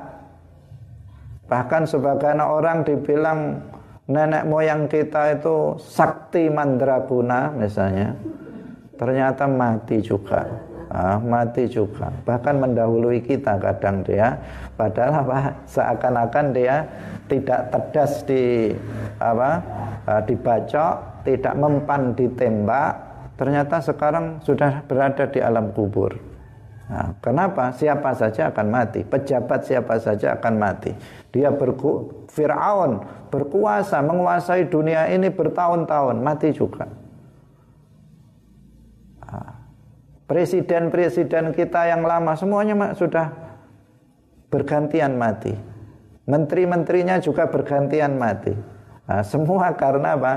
bahkan sebagian orang dibilang nenek moyang kita itu sakti mandraguna misalnya, ternyata mati juga. Ah, mati juga, bahkan mendahului kita kadang dia, padahal apa? Seakan-akan dia tidak tedas di apa? Ah, dibacok, tidak mempan ditembak, ternyata sekarang sudah berada di alam kubur. Nah, kenapa? Siapa saja akan mati. Pejabat siapa saja akan mati. Dia berku Firaun berkuasa menguasai dunia ini bertahun-tahun mati juga. Nah, presiden-presiden kita yang lama semuanya sudah bergantian mati. Menteri-menterinya juga bergantian mati. Nah, semua karena apa?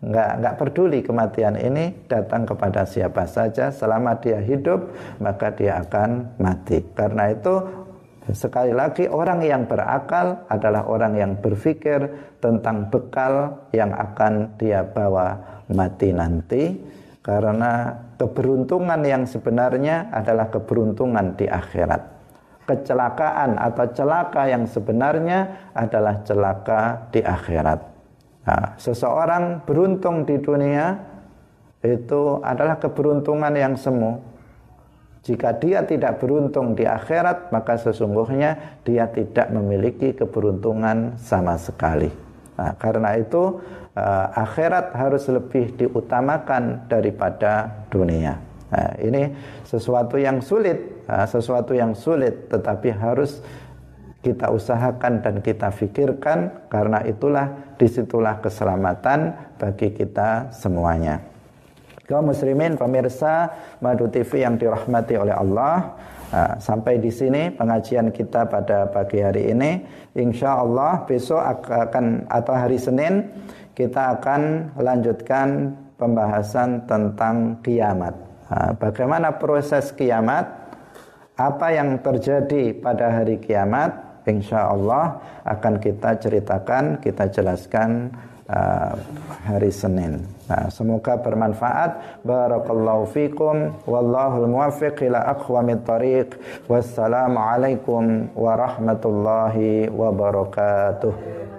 Nggak nggak peduli kematian ini datang kepada siapa saja selama dia hidup maka dia akan mati. Karena itu sekali lagi orang yang berakal adalah orang yang berpikir tentang bekal yang akan dia bawa mati nanti. Karena keberuntungan yang sebenarnya adalah keberuntungan di akhirat. Kecelakaan atau celaka yang sebenarnya adalah celaka di akhirat Nah, seseorang beruntung di dunia itu adalah keberuntungan yang semu. Jika dia tidak beruntung di akhirat, maka sesungguhnya dia tidak memiliki keberuntungan sama sekali. Nah, karena itu uh, akhirat harus lebih diutamakan daripada dunia. Nah, ini sesuatu yang sulit, uh, sesuatu yang sulit, tetapi harus kita usahakan dan kita fikirkan karena itulah di situlah keselamatan bagi kita semuanya. Kaum muslimin pemirsa Madu TV yang dirahmati oleh Allah, nah, sampai di sini pengajian kita pada pagi hari ini. Insya Allah besok akan atau hari Senin kita akan lanjutkan pembahasan tentang kiamat. Nah, bagaimana proses kiamat? Apa yang terjadi pada hari kiamat? Insya Allah akan kita ceritakan, kita jelaskan uh, hari Senin. Nah, semoga bermanfaat. Barakallahu fikum wallahul muwaffiq ila aqwamit thariq. Wassalamualaikum warahmatullahi wabarakatuh.